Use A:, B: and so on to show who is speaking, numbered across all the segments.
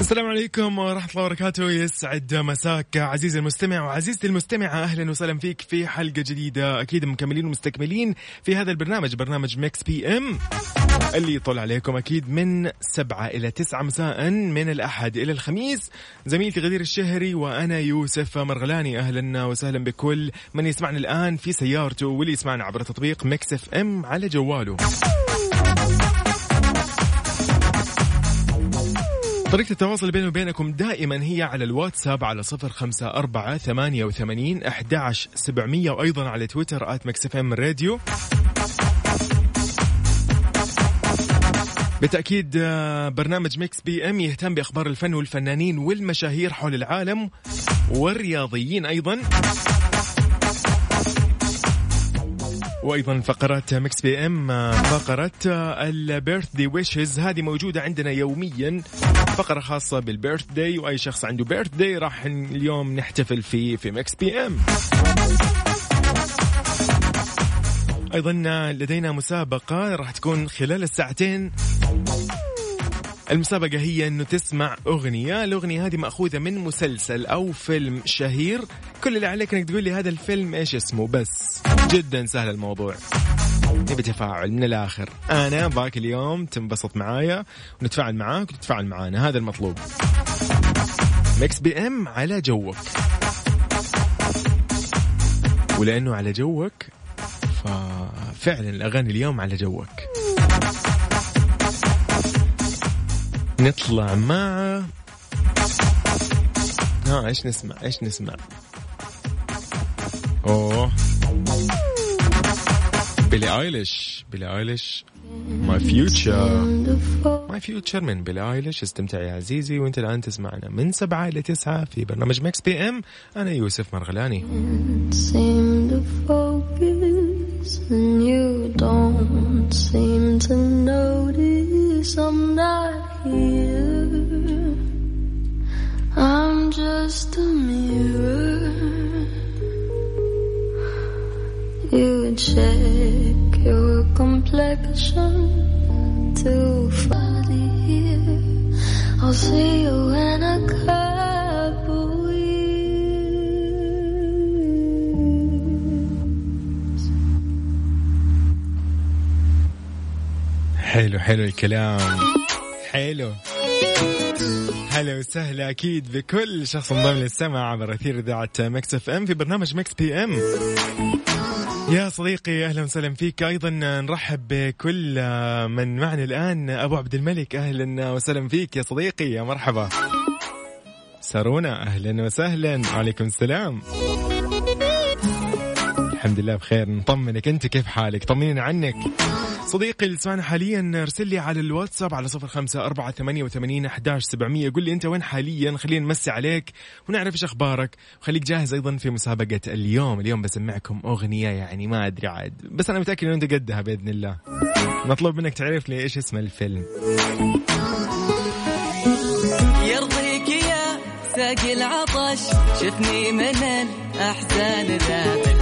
A: السلام عليكم ورحمة الله وبركاته. يسعد مساك عزيزي المستمع وعزيزتي المستمعة. أهلا وسهلا فيك في حلقة جديدة. أكيد مكملين ومستكملين في هذا البرنامج برنامج Mix PM. اللي يطل عليكم أكيد من سبعة إلى تسعة مساء من الأحد إلى الخميس. زميلتي غدير الشهري وأنا يوسف مرغلاني. أهلا وسهلا بكل من يسمعنا الآن في سيارته واللي يسمعنا عبر تطبيق Mix FM على جواله. طريقة التواصل بيني وبينكم دائما هي على الواتساب على صفر خمسة أربعة ثمانية وثمانين أحداش سبعمية وأيضا على تويتر at Mix FM Radio. بالتأكيد آه، برنامج Mix PM يهتم بأخبار الفن والفنانين والمشاهير حول العالم والرياضيين أيضا. وأيضا فقرات Mix PM آه، فقره ال birthday wishes هذه موجودة عندنا يوميا فقرة خاصة بال birthday وأي شخص عنده birthday راح اليوم نحتفل فيه في Mix PM. أيضا لدينا مسابقة راح تكون خلال الساعتين. المسابقة هي إنه تسمع أغنية، الأغنية هذه مأخوذة من مسلسل أو فيلم شهير، كل اللي عليك إنك تقول لي هذا الفيلم إيش اسمه بس، جدا سهل الموضوع. نبي تفاعل من الآخر، أنا أباك اليوم تنبسط معايا ونتفاعل معاك وتتفاعل معانا، هذا المطلوب. Mix PM على جوك. ولأنه على جوك ففعلا الأغاني اليوم على جوك. نطلع مع ها إيش نسمع؟ إيش نسمع؟ أوه. بيلي ايليش بيلي ايليش my future my future من بيلي ايليش استمتع يا عزيزي وأنت الآن تسمعنا من سبعة إلى تسعة في برنامج Mix PM أنا يوسف مرغلاني.
B: And you don't seem to notice I'm not here. I'm just a mirror. You check your complexion to find here. I'll see you in a couple years.
A: حلو حلو الكلام حلو. هلا وسهلا أكيد بكل شخص انضم للسمع عبر أثير إذاعة Mix FM في برنامج Mix PM. يا صديقي أهلا وسهلا فيك. أيضا نرحب بكل من معنا الآن. أبو عبد الملك أهلا وسهلا فيك يا صديقي يا مرحبا. سارونا أهلا وسهلا. وعليكم السلام. الحمد لله بخير. نطمنك. أنت كيف حالك؟ طمنينا عنك. صديقي اللي تسمعنا حاليا ارسل لي على الواتساب على صفر خمسة أربعة ثمانية وثمانين أحداش سبعمية. قول لي أنت وين حاليا؟ خلينا نمسي عليك ونعرف إيش أخبارك. وخليك جاهز أيضا في مسابقة اليوم. اليوم بسمعكم أغنية يعني ما أدري عاد. بس أنا متأكد أنه أنت قدها بإذن الله. مطلوب منك تعرف لي إيش اسم الفيلم.
C: يرضيك يا ساقي العطش شفني من الأحزان ذاب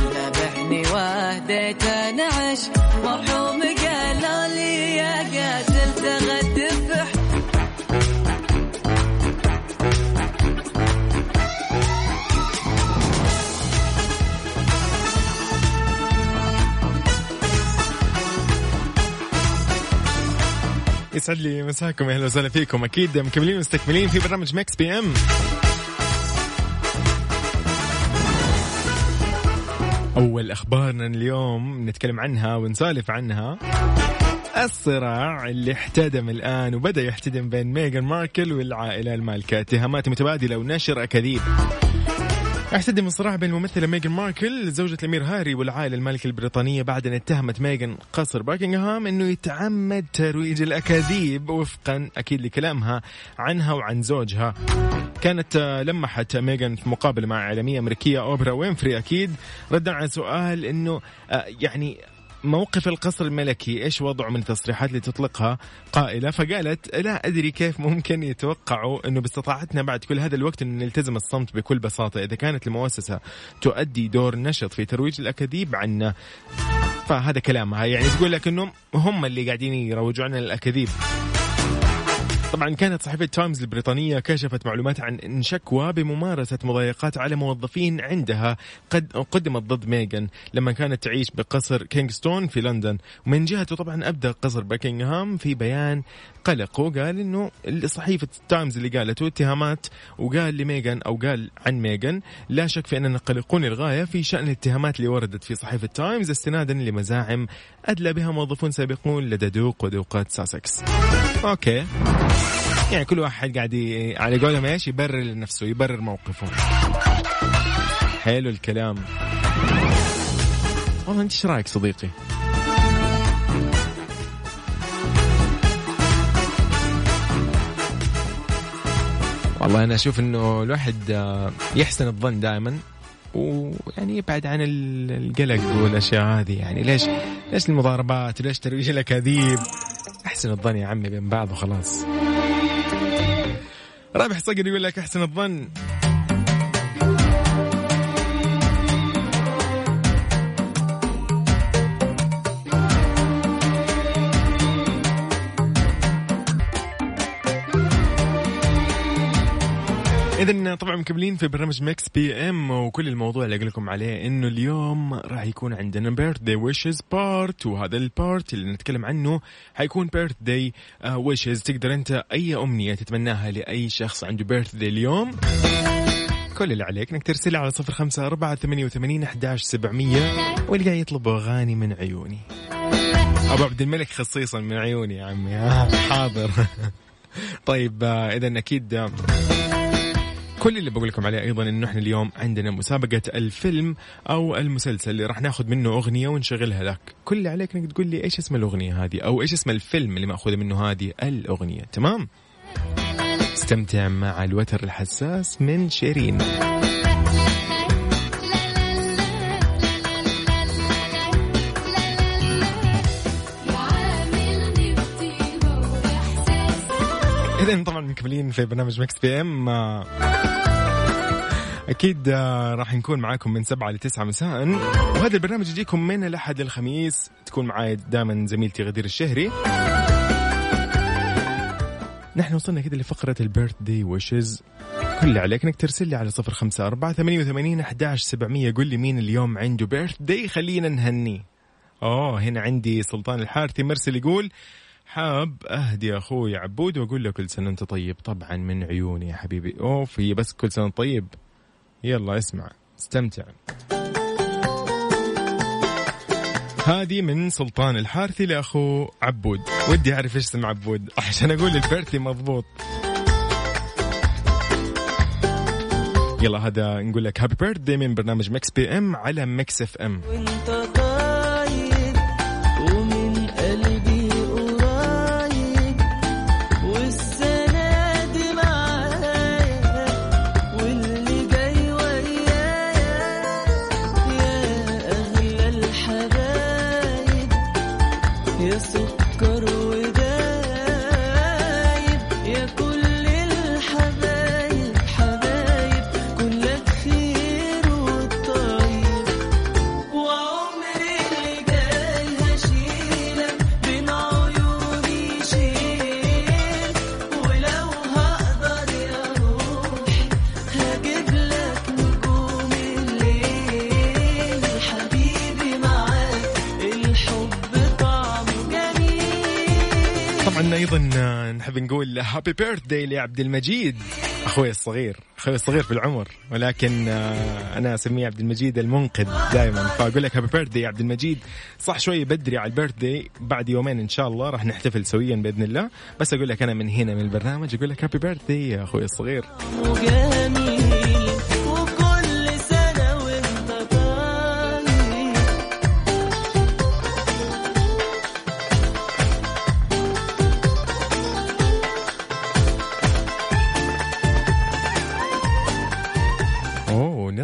C: ذبحني واهديت نعش مرحوم قال لي يا قاتل تغدفح
A: يسعد لي مساكم أهلا وسهلا فيكم. أكيد مكملين ومستكملين في برنامج Mix PM. أول أخبارنا اليوم نتكلم عنها ونسالف عنها. الصراع اللي احتدم الآن وبدأ يحتدم بين ميغان ماركل والعائلة المالكه اتهامات متبادله ونشر أكاذيب. احتدم الصراع بين الممثلة ميغان ماركل زوجة الأمير هاري والعائلة المالكة البريطانية بعد أن اتهمت ميغان قصر باكنغهام أنه يتعمد ترويج الأكاذيب وفقا أكيد لكلامها عنها وعن زوجها. كانت لمحت ميغان في مقابلة مع إعلامية أمريكية أوبرا وينفري أكيد ردا على سؤال أنه آه، يعني موقف القصر الملكي إيش وضعه من التصريحات اللي تطلقها؟ قائلة فقالت لا أدري كيف ممكن يتوقعوا إنه باستطاعتنا بعد كل هذا الوقت إن نلتزم الصمت بكل بساطة. إذا كانت المؤسسة تؤدي دور نشط في ترويج الأكاذيب عنا. فهذا كلامها. يعني تقول لك انه هم اللي قاعدين يروجوا لنا الاكاذيب طبعا كانت صحيفة تايمز البريطانية كشفت معلومات عن شكوى بممارسة مضايقات على موظفين عندها قد قدمت ضد ميغان لما كانت تعيش بقصر كينغستون في لندن ومن جهته طبعا أبدى قصر باكنغهام في بيان قلق وقال إنه صحيفة تايمز اللي قالته اتهامات وقال لميغان أو قال عن ميغان لا شك في أننا قلقون للغاية في شأن الاتهامات اللي وردت في صحيفة تايمز استنادا لمزاعم أدلى بها موظفون سابقون لدى دوق ودوقة ساسكس. okay. يعني كل واحد قاعد على قولهم إيش؟ يبرر لنفسه يبرر موقفه. حلو الكلام. والله أنت إيش رأيك صديقي؟ والله أنا أشوف إنه الواحد آه، يحسن الظن دائما ويعني يبعد عن القلق والأشياء هذه. يعني ليش؟ ليش المضاربات؟ وليش ترويج الاكاذيب أحسن الظن يا عمي بين بعض وخلاص. رابح صقر يقول لك أحسن الظن. اذا طبعا مكملين في برنامج Mix PM وكل الموضوع اللي أقول لكم عليه إنه اليوم راح يكون عندنا birthday wishes part وهذا ال part اللي نتكلم عنه حيكون birthday wishes تقدر أنت أي أمنية تتمناها لأي شخص عنده birthday اليوم؟ كل اللي عليك إنك ترسل على صفر خمسة أربعة ثمانية وثمانين أحداش سبعمية واللي قاعد يطلب أغاني من عيوني. أبو عبد الملك خصيصا من عيوني يا عمي. آه، حاضر. طيب آه، إذا أكيد آه، كل اللي بقول لكم عليه أيضا إنه إحنا اليوم عندنا مسابقة الفيلم أو المسلسل اللي راح ناخذ منه أغنية ونشغلها لك كل اللي عليك إنك تقول لي إيش اسم الأغنية هذه أو إيش اسم الفيلم اللي مأخوذة منه هذه الأغنية. تمام؟ استمتع مع الوتر الحساس من شيرين. اذا طبعا مكملين في برنامج Mix PM أكيد آه، راح نكون معاكم من سبعة لتسعة مساء. وهذا البرنامج يجيكم من الأحد للخميس تكون معاي دائما زميلتي غدير الشهري. نحن وصلنا كده لفقرة ال birthday wishes كل اللي عليك إنك ترسل لي على صفر خمسة أربعة ثمانية وثمانين أحداش سبعمية. قول لي مين اليوم عنده birthday خلينا نهنيه أوه هنا عندي سلطان الحارثي مرسل يقول حاب أهدي أخوي عبود وأقول له كل سنة انت طيب. طبعا من عيوني يا حبيبي. أوف هي بس كل سنة طيب. يلا اسمع استمتع. هذه من سلطان الحارثي لأخو عبود. ودي أعرف إيش اسم عبود عشان أقول ال birthday مضبوط. يلا هذا نقول لك happy birthday من برنامج Mix PM على Mix FM.
C: وانت
A: طبعا أيضا نحب نقول happy birthday لعبد المجيد. أخوي الصغير أخوي الصغير في العمر ولكن آه، أنا أسميه عبد المجيد المنقذ دائما فاقول لك happy birthday عبد المجيد. صح شوي بدري على ال birthday بعد يومين إن شاء الله راح نحتفل سويا بإذن الله. بس أقول لك أنا من هنا من البرنامج أقول لك happy birthday يا أخوي الصغير.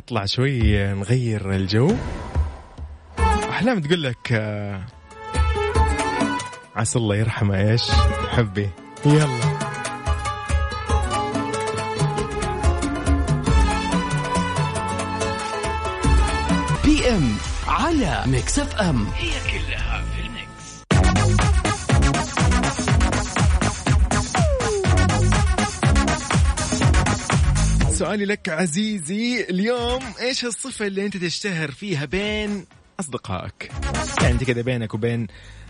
A: نطلع شوي نغير الجو. أحلام تقول لك آه، عسى الله يرحمه إيش؟ حبي. يلا.
D: PM على Mix FM. هي كلها في ال Mix.
A: سؤالي لك عزيزي اليوم إيش الصفة اللي أنت تشتهر فيها بين أصدقائك؟ يعني أنت كذا بينك وبين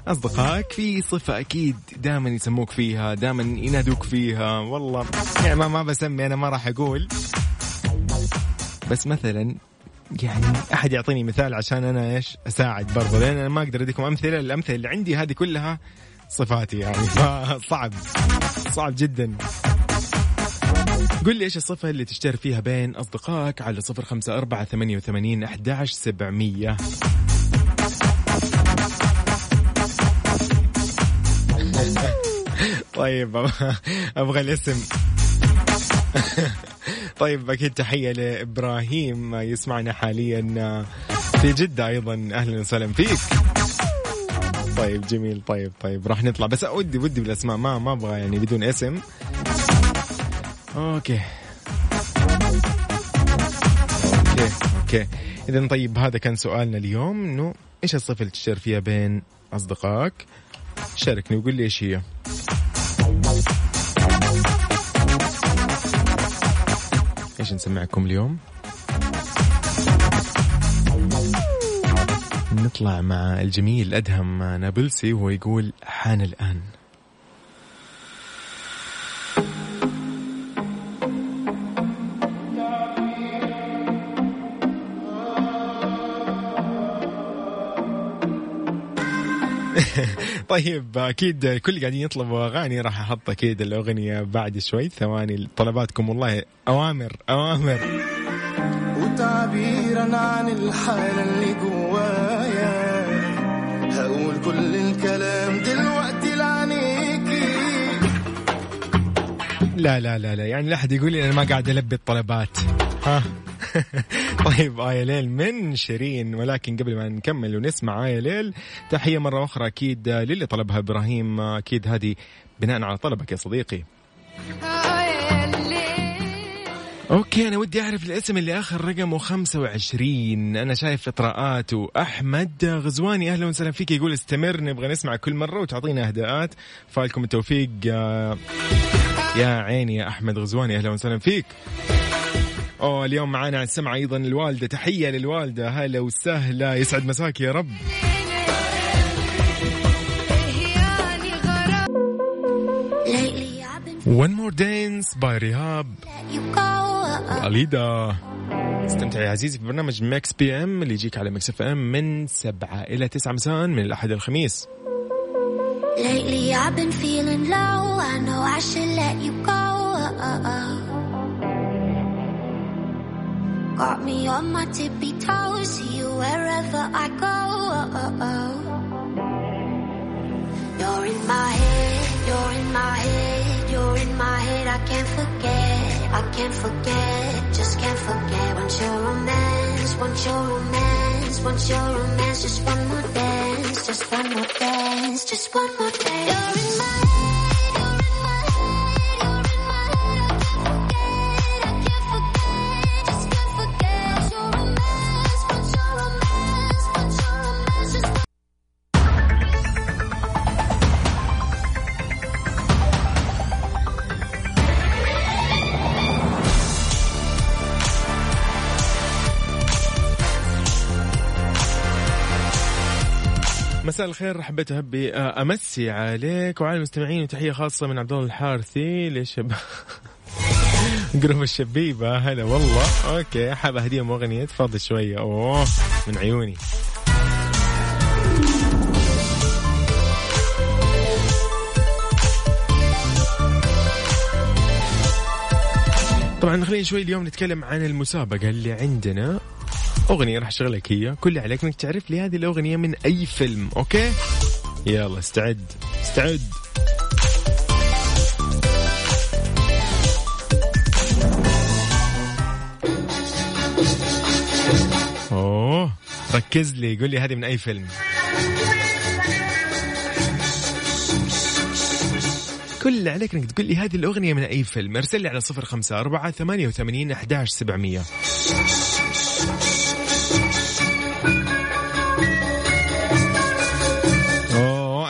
A: أصدقائك في صفة أكيد دائما يسموك فيها دائما ينادوك فيها. والله يعني ما, ما بسمي أنا ما راح أقول. بس مثلا يعني أحد يعطيني مثال عشان أنا إيش أساعد برضه لأن أنا ما أقدر أديكم أمثلة الأمثلة اللي عندي هذه كلها صفاتي يعني. فصعب صعب جدا. قل لي إيش الصفة اللي تشتهر فيها بين أصدقائك على صفر خمسة أربعة ثمانية وثمانين أحداش سبعمية. طيب أبغى الاسم. طيب أكيد تحية لإبراهيم يسمعنا حاليا في جدة أيضا. أهلا وسهلا فيك. طيب جميل. طيب طيب راح نطلع. بس ودي ودي بالأسماء ما ما أبغى يعني بدون اسم. okay. okay okay. اذا طيب هذا كان سؤالنا اليوم. إنه إيش الصفة اللي تشتهر فيها بين أصدقائك؟ شاركني وقول لي إيش هي. إيش نسمعكم اليوم؟ نطلع مع الجميل ادهم نابلسي وهو يقول حان الآن. طيب أكيد كل قاعدين يطلبوا أغاني راح أحط أكيد الأغنية بعد شوي. ثواني طلباتكم والله أوامر أوامر.
E: وتعبيرا عن الحالة اللي جوايا. هقول كل الكلام دلوقتي لعينيكي
A: لا لا لا لا يعني لا أحد يقول لي أنا ما قاعد ألبي الطلبات. ها؟ طيب آية ليل من شيرين. ولكن قبل ما نكمل ونسمع آية ليل تحية مرة أخرى أكيد للي طلبها إبراهيم. أكيد هذه بناء على طلبك يا صديقي. أوكي أنا ودي أعرف الاسم اللي آخر رقمه 25 أنا شايف إطراءات وأحمد غزواني. أهلا وسهلا فيك. يقول استمر نبغى نسمع كل مرة وتعطينا أهداءات. فالكم التوفيق. آه، يا عيني يا أحمد غزواني. أهلا وسهلا فيك. أوه اليوم معانا على السمع أيضا الوالدة تحية للوالدة هلا وسهلا يسعد مساك يا رب One more dance
B: by go.
A: وليدا استمتع يا عزيزي في برنامج Mix PM اللي يجيك على Mix FM من سبعة إلى تسعة مساء من الأحد الخميس
B: Lately I've been feeling low. I know I should let you go. Got me on my tippy toes. See you wherever I go. You're in my head. You're in my head. You're in my head. I can't forget. I can't forget. Just can't forget. Want your romance. Want your romance. Want your romance. Just one more dance. Just one more dance. Just one more dance. You're in my
A: مساء الخير حبيت أهبي آه، أمسي عليك وعلى المستمعين وتحية خاصة من عبد الله الحارثي لشباب group الشبيبة. هلا والله. okay حاب أهديهم أغنية؟ تفضل شوية. أوه من عيوني. طبعا خلينا شوي اليوم نتكلم عن المسابقة اللي عندنا. أغنية راح اشغل لك هي. كل اللي عليك إنك تعرف لي هذه الأغنية من أي فيلم أوكي؟ يلا استعد. استعد. أوه ركز لي قول لي هذه من أي فيلم. كل اللي عليك إنك تقول لي هذه الأغنية من أي فيلم أرسل لي على
F: 054 88 11700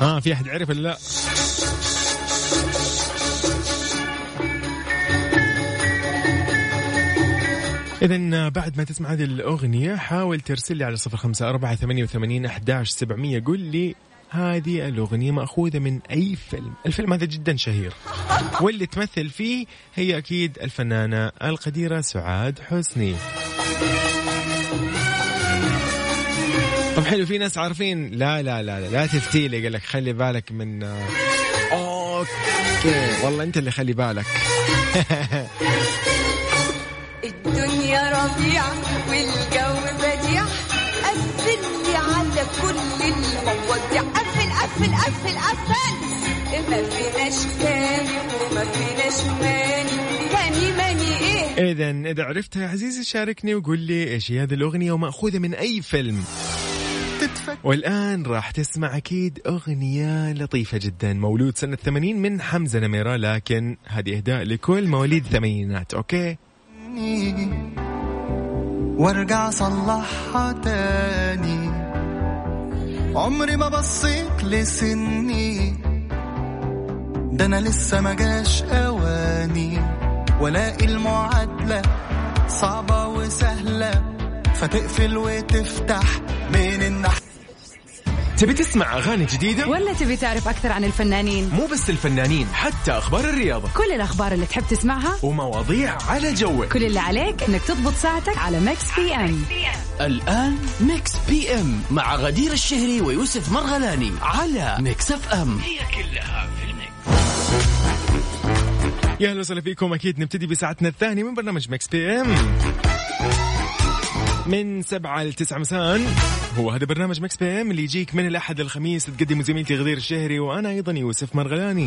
A: ها في أحد عرف ولا لا؟ إذا بعد ما تسمع هذه الأغنية حاول ترسل لي على صفر خمسة أربعة ثمانية وثمانين أحداش سبعمية. قل لي هذه الأغنية مأخوذة من أي فيلم؟ الفيلم هذا جدا شهير. واللي تمثل فيه هي أكيد الفنانة القديرة سعاد حسني. طب حلو في ناس عارفين. لا لا لا لا, لا تفتيلي قال لك خلي بالك من okay. والله أنت اللي خلي بالك.
F: الدنيا ربيع والجو بديع. قفل لي على كل المواضيع. قفل قفل قفل قفل. ما فيناش تاني وما فيناش ماني تاني ماني إيه؟
A: اذا إذا عرفتها يا عزيزي شاركني وقول لي إيش هي هذه الأغنية ومأخوذة من أي فيلم. والآن راح تسمع أكيد أغنية لطيفة جدا مولود سنة 80 من حمزة نميرة لكن هذه إهداء لكل مواليد الثمانينات أوكي؟
E: وارجع صلحها تاني. عمري ما بصيت لسني. ده أنا لسه ما جاش أواني. والاقي المعادلة صعبة وسهلة فتقفل وتفتح من الناحية.
D: تبي تسمع أغاني جديدة؟
G: ولا تبي تعرف أكثر عن الفنانين؟
D: مو بس الفنانين حتى أخبار الرياضة.
G: كل الأخبار اللي تحب تسمعها
D: ومواضيع على جوك.
G: كل اللي عليك إنك تضبط ساعتك على ميكس بي ام
D: الآن Mix PM مع غدير الشهري ويوسف مرغلاني على Mix FM
A: يا أهلا وسهلا فيكم. أكيد نبتدي بساعتنا الثانية من برنامج Mix PM من سبعة لتسعة مساء. هو هذا برنامج Mix PM اللي يجيك من الأحد للخميس تقدم زميلتي غدير الشهري وأنا أيضا يوسف مرغلاني.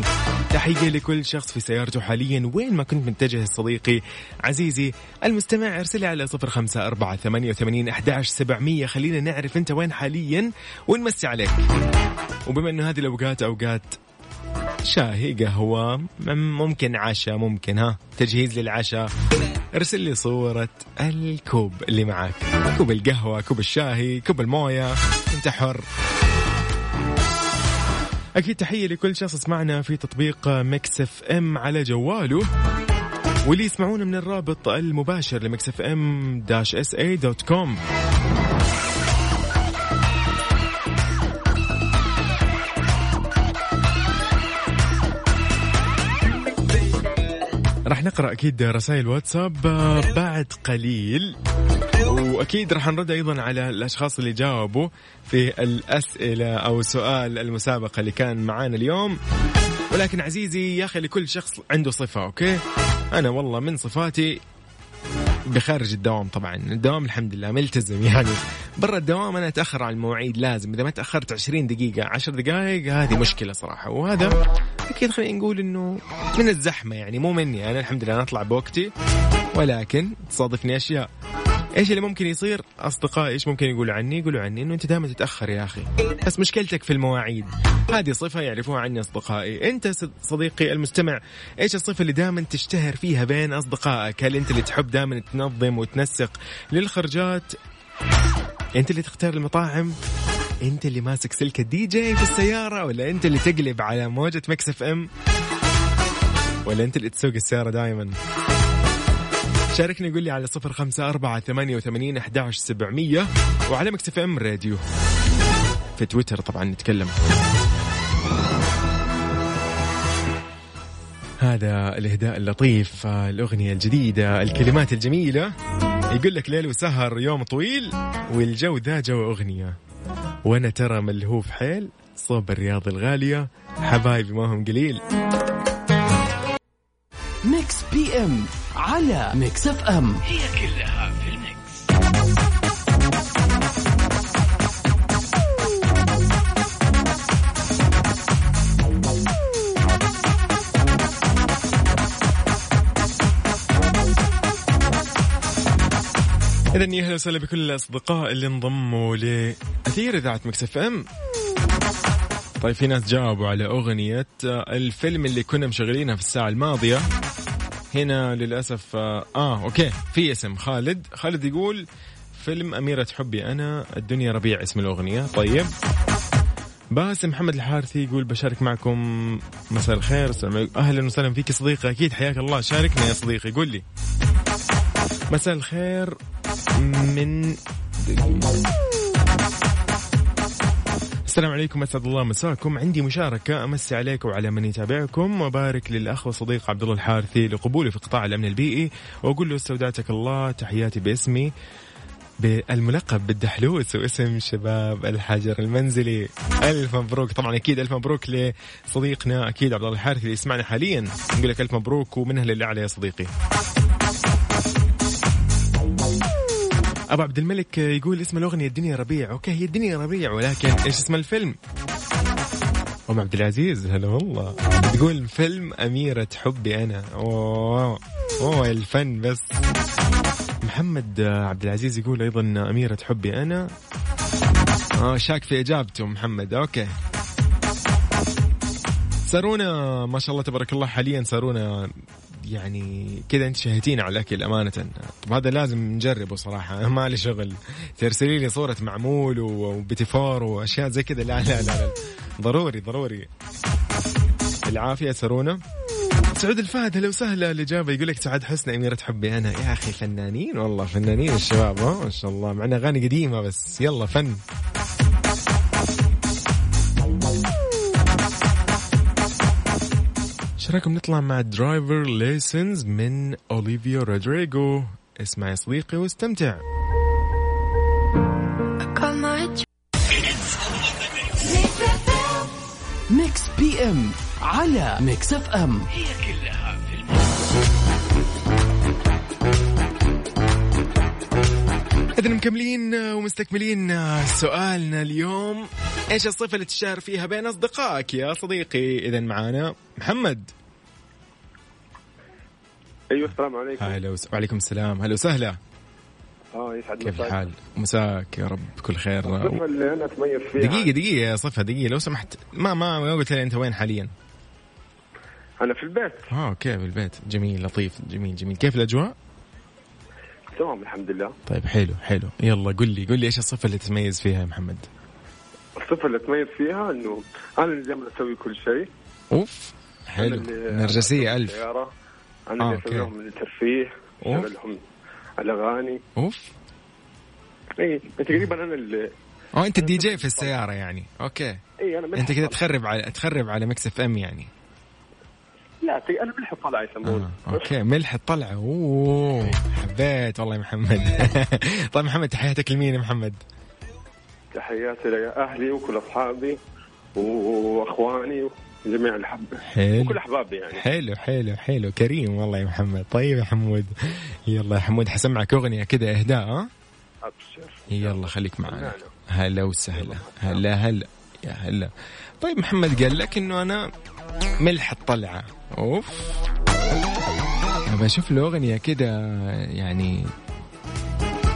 A: تحية لكل شخص في سيارته حاليا وين ما كنت متجه صديقي عزيزي. المستمع أرسل على صفر خمسة أربعة ثمانية وثمانين أحداش سبعمية. خلينا نعرف أنت وين حاليا ونمسي عليك. وبما أنه هذه الأوقات أوقات شاهي قهوة ممكن عشاء ممكن ها تجهيز للعشاء. ارسل لي صورة الكوب اللي معك. كوب القهوة كوب الشاهي كوب الموية. أنت حر. أكيد تحية لكل شخص يسمعنا في تطبيق Mix FM على جواله. واللي يسمعونا من الرابط المباشر ل Mix FM dash SA dot com. راح نقرأ أكيد رسائل واتساب آه، بعد قليل. وأكيد راح نرد أيضا على الأشخاص اللي جاوبوا في الأسئلة أو سؤال المسابقة اللي كان معانا اليوم. ولكن عزيزي يا أخي لكل شخص عنده صفة أوكي؟ أنا والله من صفاتي بخارج الدوام طبعا. الدوام الحمد لله ملتزم يعني. برا الدوام أنا أتأخر على المواعيد لازم. إذا ما تأخرت 20 دقيقة 10 دقائق هذه مشكلة صراحة. وهذا أكيد خلينا نقول إنه من الزحمة يعني مو مني. أنا الحمد لله أنا أطلع بوقتي ولكن تصادفني أشياء. إيش اللي ممكن يصير؟ أصدقائي إيش ممكن يقولوا عني؟ يقولوا عني إنه أنت دائما تتأخر يا أخي. بس مشكلتك في المواعيد. هذه صفة يعرفوها عني أصدقائي. أنت صد- صديقي المستمع إيش الصفة اللي دائما تشتهر فيها بين أصدقائك؟ هل أنت اللي تحب دائما تنظم وتنسق للخرجات؟ أنت اللي تختار المطاعم؟ انت اللي ماسك سلك الدي جي في السيارة ولا انت اللي تقلب على موجة Mix FM ولا انت اللي تسوق السيارة دائما شاركني قول لي على صفر خمسة أربعة ثمانية وثمانين أحداش سبعمية وعلى Mix FM Radio. في تويتر طبعا نتكلم. هذا الإهداء اللطيف الأغنية الجديدة الكلمات الجميلة. يقول لك ليل وسهر يوم طويل والجو ذا جو أغنية. وأنا ترى ملهوف حيل صوب الرياض الغالية حبايبي ما هم قليل.
D: Mix PM على Mix FM.
A: إذا يا أهلا وسهلا بكل الأصدقاء اللي انضموا لأثير إذاعة Mix FM. طيب في ناس جاوبوا على أغنية آه، الفيلم اللي كنا مشغلينها في الساعة الماضية. هنا للأسف آه, آه okay في اسم خالد. خالد يقول فيلم أميرة حبي أنا الدنيا ربيع اسم الأغنية. طيب. باسم محمد الحارثي يقول بشارك معكم مساء الخير. أهلا وسهلا فيك صديقي. أكيد حياك الله. شاركنا يا صديقي. قول لي. مساء الخير. من السلام عليكم أسعد الله مساكم. عندي مشاركة أمسي عليكم وعلى من يتابعكم. وبارك للأخ وصديق عبد الله الحارثي لقبوله في قطاع الأمن البيئي. وأقول له استودعتك الله تحياتي باسمي بالملقب بالدحلوس واسم شباب الحجر المنزلي. ألف مبروك. طبعا أكيد ألف مبروك لصديقنا أكيد عبد الله الحارثي اللي يسمعنا حاليا. نقول لك ألف مبروك ومنها للاعلى يا صديقي. أبو عبد الملك يقول اسم الأغنية الدنيا ربيع. okay هي الدنيا ربيع ولكن إيش اسم الفيلم؟ أم عبد العزيز هلا والله. تقول فيلم أميرة حبي أنا. أوه أوه الفن بس. محمد عبد العزيز يقول أيضا أميرة حبي أنا. آه شاك في إجابته محمد. okay. سارونا ما شاء الله تبارك الله حاليا سارونا يعني كذا انت شهيتينا على الأكل أمانة. طب هذا لازم نجربه صراحة. ما لي شغل. ترسلي لي صورة معمول وبتفور وأشياء زي كذا. لا لا لا, لا. ضروري ضروري. العافية سارونا سعود الفهد هلا وسهلا. الاجابه يقول لك سعاد حسني أميرة حبي أنا. يا أخي فنانين والله فنانين الشباب ما شاء الله. معنا أغاني قديمة بس. يلا فن. إيش رأيكم نطلع مع drivers license من اوليفيا رودريجو اسمع يا صديقي واستمتع.
D: Mix PM على Mix FM.
A: إذا مكملين ومستكملين سؤالنا اليوم. إيش الصفة اللي تشتهر فيها بين أصدقائك يا صديقي؟ إذا معانا محمد.
H: أيوه السلام عليكم.
A: هلا وس... وعليكم السلام. هلا وسهلا.
H: آه يسعد
A: كيف. الحال؟ مساك يا رب بكل خير.
H: الصفة اللي أنا أتميز فيها.
A: دقيقة دقيقة يا صفة دقيقة. لو سمحت ما ما ما قلت لي أنت وين حاليا؟
H: أنا في البيت.
A: آه أوكي في البيت. جميل لطيف جميل جميل. كيف الأجواء؟
H: تمام الحمد لله.
A: طيب حلو حلو. يلا قل لي قل لي إيش الصفة اللي تتميز فيها يا محمد؟
H: الصفة اللي أتميز فيها إنه أنا اللي دائما أسوي كل شيء. أوف
A: حلو. نرجسية ألف.
H: أنا
A: آه،
H: اللي. أسوي لهم الترفيه
A: أوف.
H: اشغل لهم الأغاني.
A: أوف.
H: إي تقريبا أنا اللي
A: آه أنت الدي جي في السيارة يعني.
H: okay. إي أنا
A: أنت كذا. تخرب على تخرب على Mix FM يعني.
H: لا أنا ملح طلع يسمونه.
A: آه. okay. ملح الطلعة أوه. حبيت والله يا محمد. طيب محمد تحياتك لمين يا محمد؟
H: تحياتي لأهلي وكل أصحابي وأخواني وجميع الحب.
A: حلو.
H: وكل أحبابي يعني.
A: حلو حلو حلو. كريم والله يا محمد. طيب يا حمود. يلا يا حمود حسمعك أغنية كذا إهداء ها؟
H: أبشر.
A: يلا خليك معنا. هلا وسهلا. هلا هلا. يا هلا. طيب محمد قال لك إنه أنا ملح الطلعة. أوف. ابى أشوف له أغنية كده يعني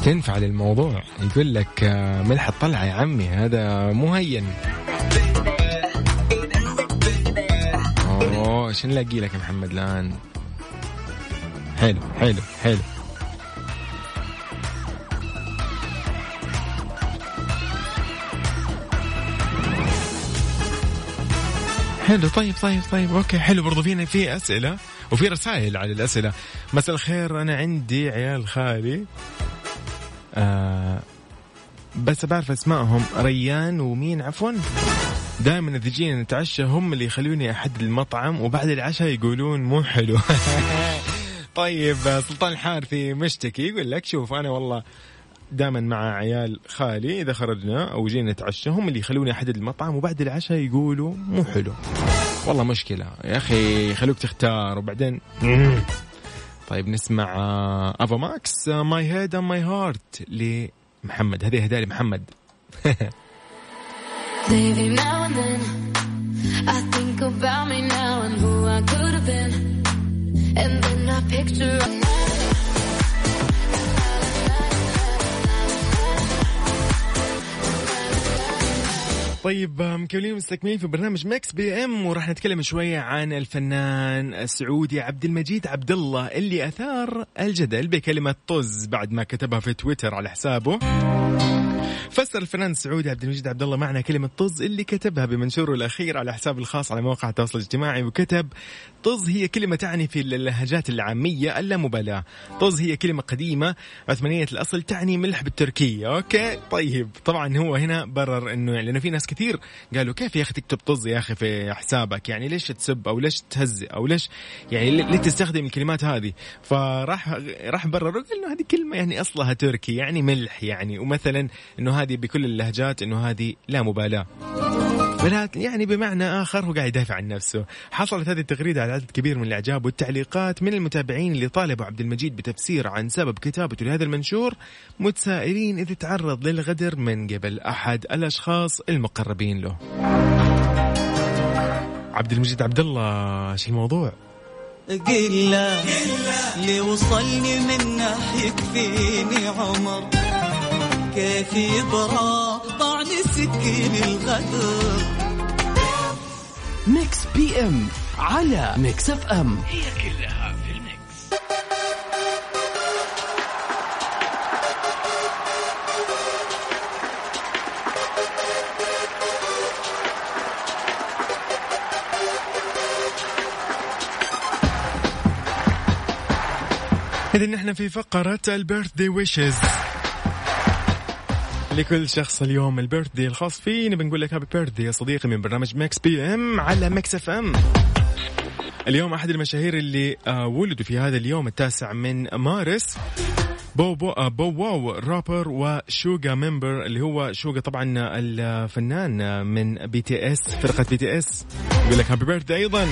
A: تنفع للموضوع. يقول لك آه، ملح الطلعة يا عمي هذا مو إيش نلاقي لك يا محمد الآن. حلو حلو حلو. حلو طيب طيب طيب أوكي حلو. برضو فينا في أسئلة وفي رسائل على الأسئلة. مساء الخير أنا عندي عيال خالي. آه بس بعرف أسمائهم. ريان ومين عفوا؟ دائما إذا جينا نتعشى هم اللي يخلوني احدد المطعم وبعد العشاء يقولون مو حلو. طيب سلطان الحارثي مشتكي يقول لك شوف أنا والله دائما مع عيال خالي إذا خرجنا أو جينا نتعشى هم اللي يخلوني احدد المطعم وبعد العشاء يقولوا مو حلو. والله مشكلة. يا أخي يخلوك تختار وبعدين طيب نسمع آه، Ava Max my head and my heart لمحمد. هذه هدايا لمحمد.
B: Baby, now and then I think about me now and who I could have been. And then I picture
A: طيب مكملين مستكملين في برنامج Mix PM وراح نتكلم شوية عن الفنان السعودي عبد المجيد عبد الله اللي أثار الجدل بكلمة طز بعد ما كتبها في تويتر على حسابه فسر الفنان السعودي عبد المجيد عبد الله معنى كلمة طز اللي كتبها بمنشوره الأخير على حسابه الخاص على مواقع التواصل الاجتماعي وكتب طز هي كلمة تعني في اللهجات العامية اللامبالاة. طز هي كلمة قديمة عثمانية الأصل تعني ملح بالتركية. okay طيب. طبعا هو هنا برر أنه لأنه في ناس كثير قالوا كيف يا أخي تكتب طز يا أخي في حسابك؟ يعني ليش تسب أو ليش تهزئ أو ليش يعني ليه تستخدم الكلمات هذه؟ فراح راح برر وقال إنه هذه كلمة يعني أصلها تركي يعني ملح يعني. ومثلا إنه هذه بكل اللهجات إنه هذه لا مبالاة ولكن يعني بمعنى آخر هو قاعد يدافع عن نفسه، حصلت هذه التغريدة على عدد كبير من الإعجاب والتعليقات من المتابعين اللي طالبوا عبد المجيد بتفسير عن سبب كتابته لهذا المنشور، متسائلين اذا تعرض للغدر من قبل أحد الأشخاص المقربين له. عبد المجيد عبد الله إيش الموضوع؟
C: قله اللي وصلني منه يكفيني عمر كيف يبرى طعن سكين الغدر
D: Mix PM على Mix FM.
A: إذا نحن في فقرة ال birthday wishes. لكل شخص اليوم ال birthday الخاص فيه نبي نقول لك happy birthday يا صديقي من برنامج Mix PM على Mix FM. اليوم أحد المشاهير اللي آه ولدوا في هذا اليوم التاسع من مارس. بو بو آه بو واو rapper و Suga member اللي هو Suga طبعا الفنان من BTS فرقة BTS. يقول لك happy birthday أيضا.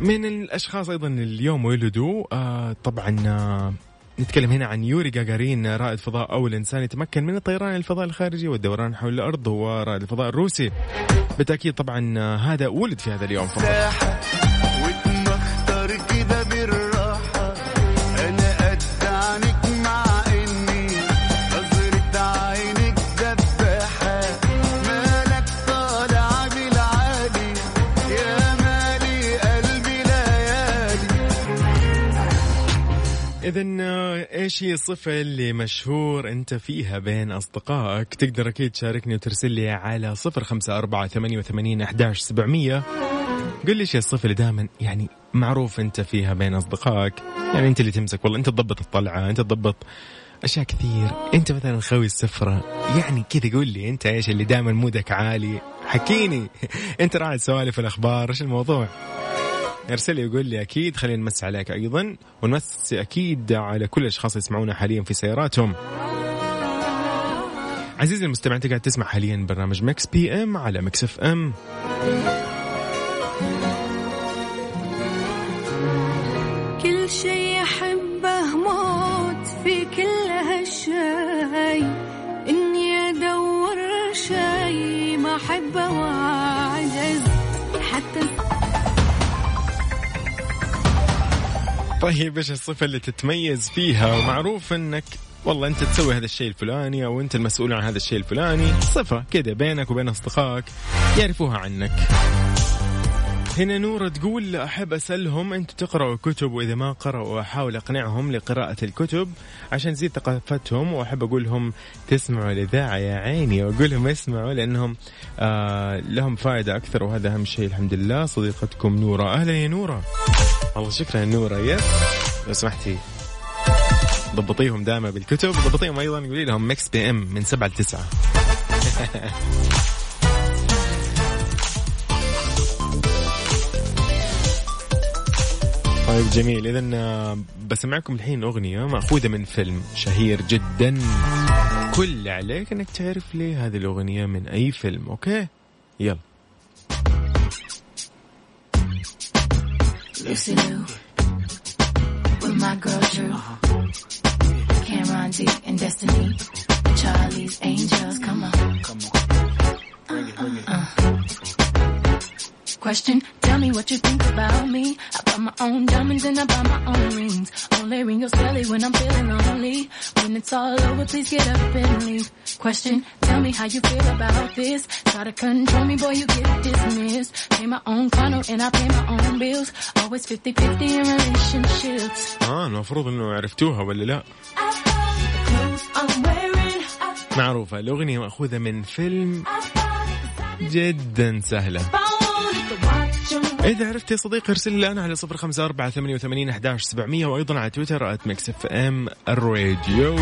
A: من الأشخاص أيضا اليوم ولدوا آه طبعا آه نتكلم هنا عن يوري جاجارين رائد فضاء اول انسان يتمكن من الطيران الفضاء الخارجي والدوران حول الأرض هو رائد الفضاء الروسي. بالتأكيد طبعا آه، هذا ولد في هذا اليوم فقط. اذا إيش هي الصفة اللي مشهور أنت فيها بين أصدقائك؟ تقدر أكيد تشاركني وترسل لي على صفر خمسة أربعة ثمانية وثمانين أحداش سبعمئه قل لي إيش هي الصفة اللي دائما يعني معروف أنت فيها بين أصدقائك؟ يعني أنت اللي تمسك والله أنت تضبط الطلعة أنت تضبط أشياء كثير. أنت مثلا خوي السفرة يعني كذا قول لي أنت إيش اللي دائما مودك عالي؟ حكيني. أنت راعي سوالف الاخبار إيش الموضوع؟ إرسل لي وقول لي أكيد خلينا نمس عليك أيضا ونمس أكيد على كل الأشخاص يسمعونا حاليا في سياراتهم. عزيزي المستمع أنت قاعد تسمع حاليا برنامج Mix PM على
B: Mix FM.
A: طيب إيش الصفة اللي تتميز فيها؟ ومعروف إنك والله أنت تسوي هذا الشيء الفلاني أو أنت المسؤول عن هذا الشيء الفلاني. صفة كذا بينك وبين أصدقائك يعرفوها عنك. هنا نورة تقول أحب أسألهم أنتم تقرأوا كتب وإذا ما قرأوا أحاول أقنعهم لقراءة الكتب عشان تزيد ثقافتهم وأحب أقول لهم تسمعوا الإذاعة يا عيني وأقول لهم اسمعوا لأنهم آه لهم فائدة أكثر وهذا أهم شيء الحمد لله. صديقتكم نورة. أهلا يا نورة. والله شكرا نورة. yes. لو سمحتي ضبطيهم دائما بالكتب ضبطيهم أيضا قولي لهم Mix PM من سبعة لتسعة. طيب جميل اذا بسمعكم الحين أغنية مأخوذة من فيلم شهير جدا كل عليك إنك تعرف لي هذه الأغنية من أي فيلم okay يلا
I: Lucy Liu with my girl Drew. Cameron D and Destiny. Charlie's Angels, come on. Come on. Uh, Question, tell me what you think about me. I buy my own diamonds and I buy my own rings. Only ring your celly when I'm feeling lonely. When it's all over, please get up and leave. Question, tell me how you feel about this. Try to control me, boy, you get dismissed. Pay my own condo and I pay my own bills. Always 50-50 in relationships.
A: آه المفروض انه عرفتوها ولا لا معروفه الاغنيه ماخوذه من فيلم جدا سهله إذا عرفت يا صديقي ارسل لي أنا على صفر خمسة أربعة ثمانية وثمانين أحداش سبعمية وأيضا على تويتر at Mix FM الراديو.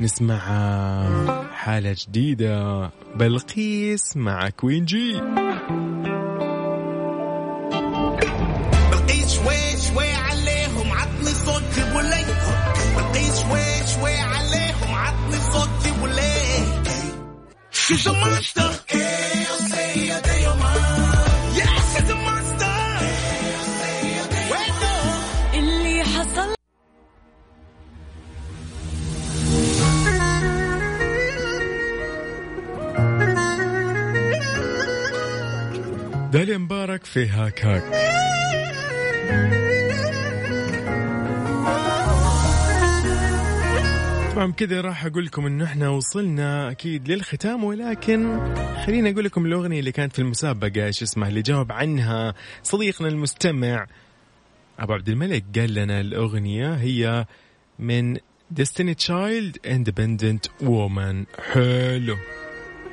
A: نسمع حالة جديدة. بلقيس مع كوين جي.
J: بلقيت شوي شوي عليهم عطني صوتي ولي بلقيت شوي شوي عليهم عطني صوتي ولي She's a monster.
A: داليا مبارك في هاك هاك طبعا كذا راح أقول لكم إنه إحنا وصلنا أكيد للختام ولكن خليني أقول لكم الأغنية اللي كانت في المسابقة إيش اسمها؟ اللي جاوب عنها صديقنا المستمع أبو عبد الملك. قال لنا الأغنية هي من Destiny Child Independent Woman. حلو.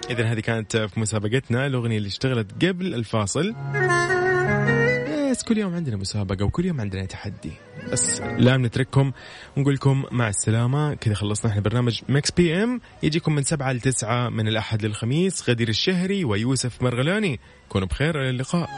A: إذا هذه كانت في مسابقتنا الأغنية اللي اشتغلت قبل الفاصل. بس كل يوم عندنا مسابقة وكل يوم عندنا تحدي. بس لا نترككم ونقول لكم مع السلامة. كذا خلصنا إحنا برنامج Mix PM يجيكم من سبعة لتسعة من الأحد للخميس. غدير الشهري ويوسف مرغلاني. كونوا بخير إلى اللقاء.